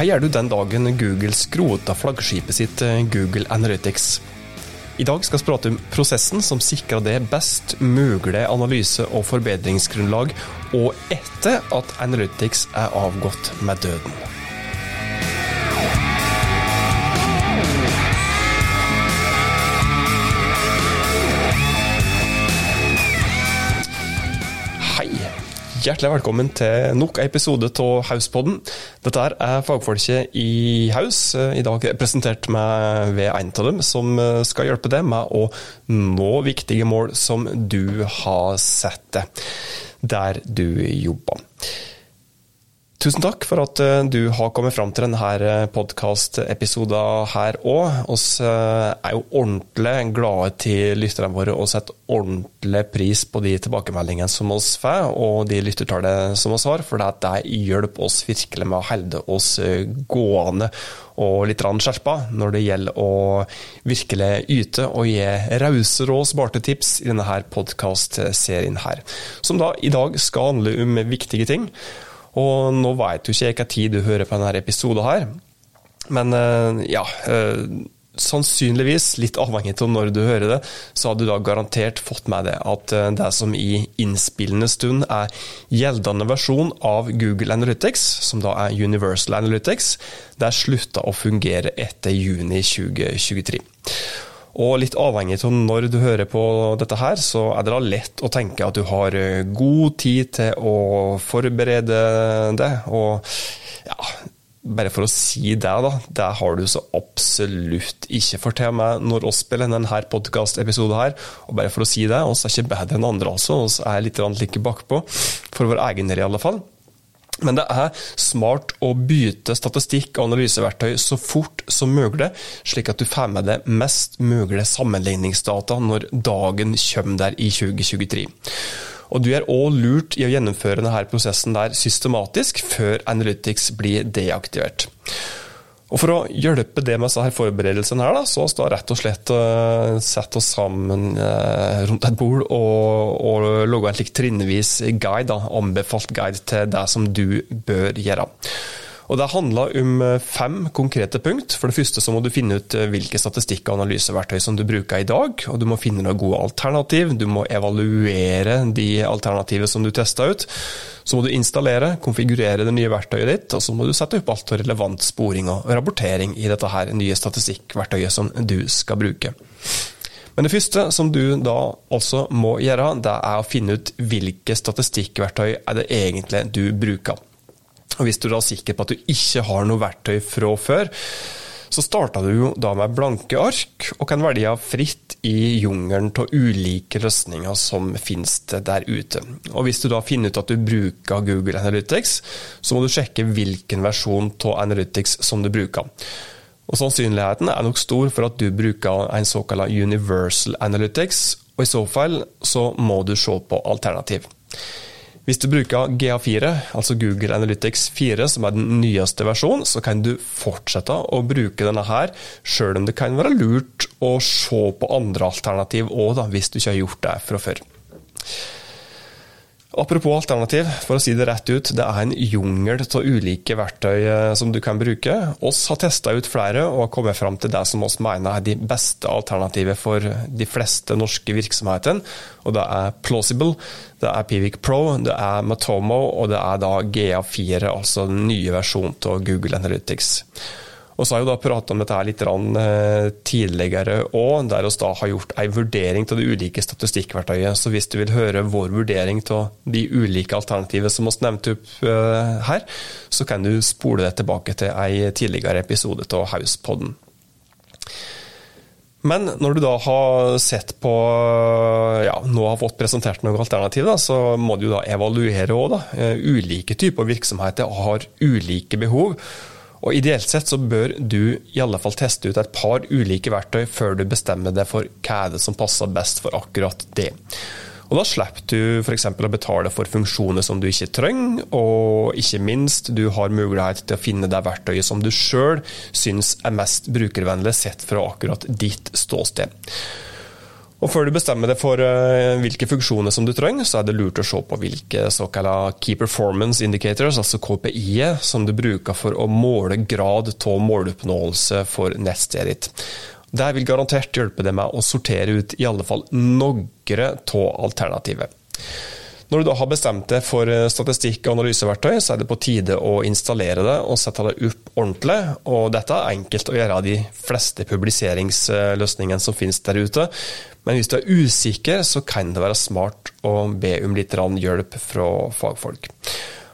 hva gjør du den dagen Google skrota flaggskipet sitt eh, Google Analytics? I dag skal vi prate om prosessen som sikrer det best mulig analyse- og forbedringsgrunnlag, og etter at Analytics er avgått med døden. Hjertelig velkommen til nok en episode av Hauspodden. Dette er fagfolket i Haus, i dag presentert med ved en av dem, som skal hjelpe deg med å nå viktige mål som du har sett deg der du jobber. Tusen takk for at eh, du har kommet fram til denne eh, podkastepisoden her òg. Vi eh, er jo ordentlig glade til lytterne våre og setter ordentlig pris på de tilbakemeldingene som vi får, og de lyttertallene som vi har, for det hjelper oss virkelig med å holde oss gående og litt skjerpa når det gjelder å virkelig yte og gi rause og smarte tips i denne podkastserien her, som da i dag skal handle om viktige ting. Og nå vet jo ikke jeg hva tid du hører på denne episoden her, men eh, ja eh, Sannsynligvis, litt avhengig av når du hører det, så har du da garantert fått med deg at eh, det som i innspillende stund er gjeldende versjon av Google Analytics, som da er Universal Analytics, det slutta å fungere etter juni 2023. Og litt avhengig av når du hører på dette her, så er det da lett å tenke at du har eh, god tid til å forberede det. Og ja, bare for å si det, da. Det har du så absolutt ikke. For til meg når vi spiller denne podkastepisoden her, og bare for å si det, oss er ikke bedre enn andre, altså. Vi er litt like bakpå, for vår egen del i alle fall. Men det er smart å bytte statistikk og analyseverktøy så fort som mulig, slik at du får med deg mest mulig sammenligningsdata når dagen kommer der i 2023. Og Du er òg lurt i å gjennomføre denne prosessen der systematisk før Analytics blir deaktivert. Og For å hjelpe det med disse forberedelsene, her, da, så har vi rett og slett uh, satt oss sammen uh, rundt et bord og, og laga en slik trinnvis guide, da, anbefalt guide til det som du bør gjøre. Og Det handler om eh, fem konkrete punkt. For det første så må du finne ut hvilke statistikk- og analyseverktøy som du bruker i dag. og Du må finne noen gode alternativ. Du må evaluere de alternativene som du tester ut. Så må du installere, konfigurere det nye verktøyet ditt, og så må du sette opp alt av relevant sporing og rapportering i dette her nye statistikkverktøyet som du skal bruke. Men det første som du da også må gjøre, det er å finne ut hvilke statistikkverktøy er det egentlig du bruker. Og Hvis du da er sikker på at du ikke har noe verktøy fra før, så starta du jo da med blanke ark, og kan velge fritt i jungelen av ulike løsninger som finnes der ute. Og Hvis du da finner ut at du bruker Google Analytics, så må du sjekke hvilken versjon av Analytics som du bruker. Og Sannsynligheten er nok stor for at du bruker en såkalt Universal Analytics, og i så fall så må du se på alternativ. Hvis du bruker GA4, altså Google Analytics 4, som er den nyeste versjonen, så kan du fortsette å bruke denne her, sjøl om det kan være lurt å se på andre alternativ òg, hvis du ikke har gjort det fra før. Apropos alternativ, for å si det rett ut, det er en jungel av ulike verktøy eh, som du kan bruke. Oss har testa ut flere og kommet fram til det som oss mener er de beste alternativet for de fleste norske virksomhetene, Og det er Plausible, det er Pivic Pro, det er Matomo og det er da GA4, altså den nye versjonen av Google Analytics. Og så har jeg da prata om dette her litt eh, tidligere òg, der vi da har gjort en vurdering av de ulike statistikkverktøyene. Så hvis du vil høre vår vurdering av de ulike alternativene som vi nevnte opp eh, her, så kan du spole det tilbake til en tidligere episode av Hauspodden. Men når du da har sett på ja, nå har fått presentert noen alternativer, så må du da evaluere òg. da. ulike typer virksomheter har ulike behov. Og Ideelt sett så bør du i alle fall teste ut et par ulike verktøy før du bestemmer deg for hva er det som passer best for akkurat det. Og Da slipper du f.eks. å betale for funksjoner som du ikke trenger, og ikke minst, du har mulighet til å finne det verktøyet som du sjøl syns er mest brukervennlig sett fra akkurat ditt ståsted. Og Før du bestemmer deg for uh, hvilke funksjoner som du trenger, så er det lurt å se på hvilke såkalte Key Performance Indicators, altså KPI, som du bruker for å måle grad av måloppnåelse for nettstedet ditt. Det vil garantert hjelpe deg med å sortere ut i alle fall noen av alternativet. Når du da har bestemt deg for eh, statistikk- og analyseverktøy, så er det på tide å installere det og sette det opp ordentlig. Og dette er enkelt å gjøre av de fleste publiseringsløsningene som finnes der ute. Men hvis du er usikker, så kan det være smart å be om litt hjelp fra fagfolk.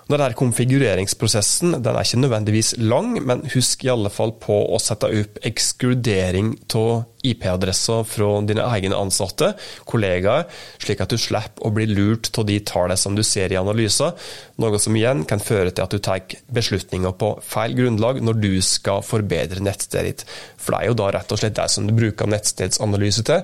Denne konfigureringsprosessen den er ikke nødvendigvis lang, men husk i alle fall på å sette opp ekskludering av IP-adresser fra dine egne ansatte, kollegaer, slik at du slipper å bli lurt av de tallene som du ser i analyser, noe som igjen kan føre til at du tar beslutninger på feil grunnlag når du skal forbedre nettstedet ditt. For det er jo da rett og slett det som du bruker nettstedsanalyse til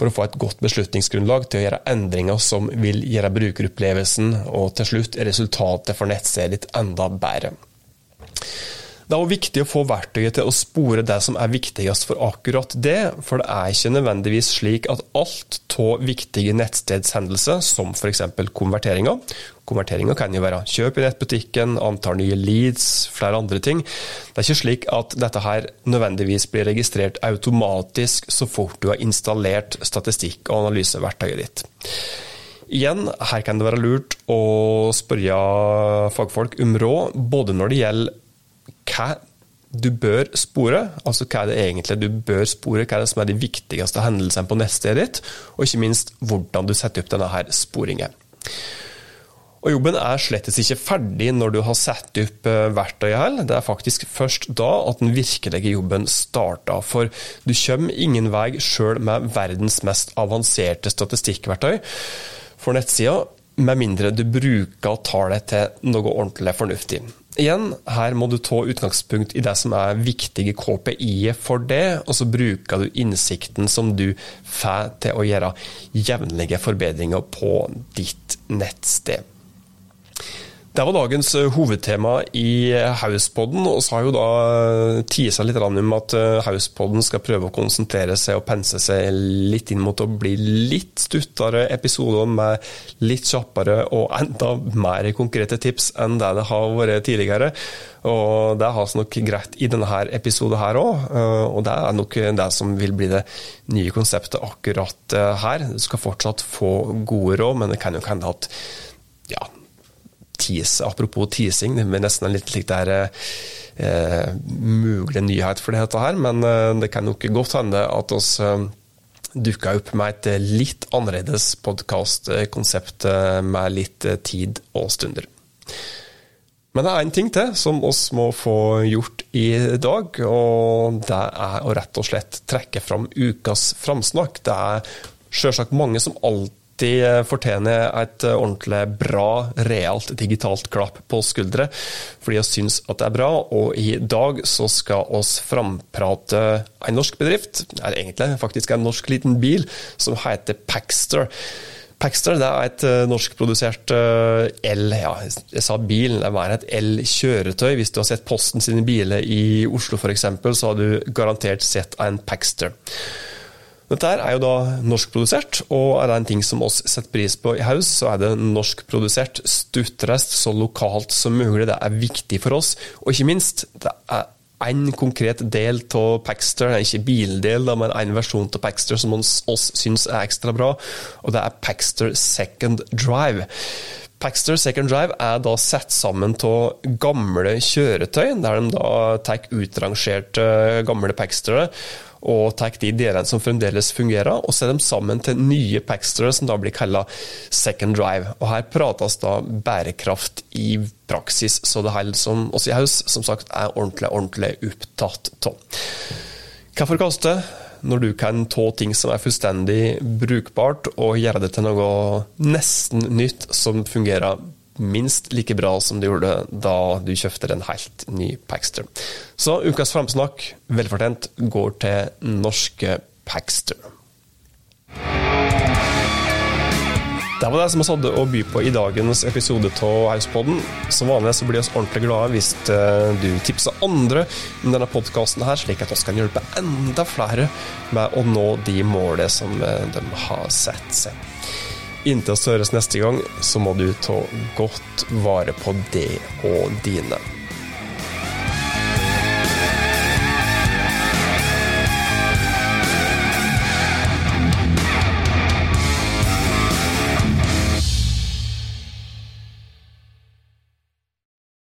for å få et godt beslutningsgrunnlag til å gjøre endringer som vil gjøre brukeropplevelsen og til slutt resultatet for nettstedet ditt enda bedre. Det er også viktig å få verktøyet til å spore det som er viktigst for akkurat det, for det er ikke nødvendigvis slik at alt av viktige nettstedshendelser, som f.eks. konverteringer Konverteringer kan jo være kjøp i nettbutikken, antall nye leads, flere andre ting. Det er ikke slik at dette her nødvendigvis blir registrert automatisk så fort du har installert statistikk- og analyseverktøyet ditt. Igjen, her kan det være lurt å spørre fagfolk om råd, både når det gjelder hva du bør spore, altså hva er det egentlig du bør spore, hva er det som er de viktigste hendelsene på neste ditt, og ikke minst hvordan du setter opp denne her sporingen. Og Jobben er slettes ikke ferdig når du har satt opp eh, verktøyet her. Det er faktisk først da at den virkelige jobben starter. For du kommer ingen vei sjøl med verdens mest avanserte statistikkverktøy for nettsida, med mindre du bruker tallet til noe ordentlig fornuftig. Igjen, her må du ta utgangspunkt i det som er viktige KPI-er for det, og så bruker du innsikten som du får til å gjøre jevnlige forbedringer på ditt nettsted. Det var dagens eh, hovedtema i eh, Hauspodden. og så har jo da eh, tisa litt om at Hauspodden skal prøve å konsentrere seg og pense seg litt inn mot å bli litt stuttere episoder med litt kjappere og enda mer konkrete tips enn det det har vært tidligere. Og Det har nok greit i denne episoden her òg, og det er nok det som vil bli det nye konseptet akkurat her. Du skal fortsatt få gode råd, men det kan jo hende at ja, tease, apropos teasing, det blir nesten en litt slik der eh, mulig nyhet for dette her, men eh, det kan nok godt hende at oss eh, dukka opp med et litt annerledes podkastkonsept eh, med litt eh, tid og stunder. Men det er en ting til som oss må få gjort i dag, og det er å rett og slett trekke fram ukas framsnakk. Det er sjølsagt mange som alltid de eh, fortjener et eh, ordentlig bra, realt digitalt klapp på skuldre, fordi vi syns at det er bra. Og i dag så skal oss framprate en norsk bedrift, eller egentlig faktisk en norsk liten bil, som heter Paxter. Paxter det er et uh, norskprodusert el... Ja, jeg sa bil, det er et el-kjøretøy. Hvis du har sett Posten sine biler i Oslo f.eks., så har du garantert sett en Paxter. Dette er jo da norskprodusert, og er det en ting som oss setter pris på i Haus, så er det norskprodusert stuttreist så lokalt som mulig. Det er viktig for oss, og ikke minst, det er en konkret del av Paxter, ikke bildel, men en versjon av Paxter som oss, oss syns er ekstra bra, og det er Paxter Second Drive. Paxter Second Drive er da satt sammen av gamle kjøretøy, der de da tar utrangerte gamle Paxtere og tar de delene som fremdeles fungerer, og setter dem sammen til nye Paxtere, som da blir kalla second drive. Og Her prates da bærekraft i praksis, så det hele som oss i Haus som sagt er ordentlig, ordentlig opptatt av. Hvorfor kaste? Når du kan ta ting som er fullstendig brukbart, og gjøre det til noe nesten nytt som fungerer minst like bra som det gjorde da du kjøpte en helt ny Paxter. Så ukas framsnakk, velfortjent, går til norske Paxter. Det var det som vi hadde å by på i dagens episode av Hauspodden. Som vanlig så blir vi ordentlig glade hvis eh, du tipser andre om denne podkasten, slik at vi kan hjelpe enda flere med å nå de målene som eh, de har sett seg. Inntil vi høres neste gang, så må du ta godt vare på det og dine.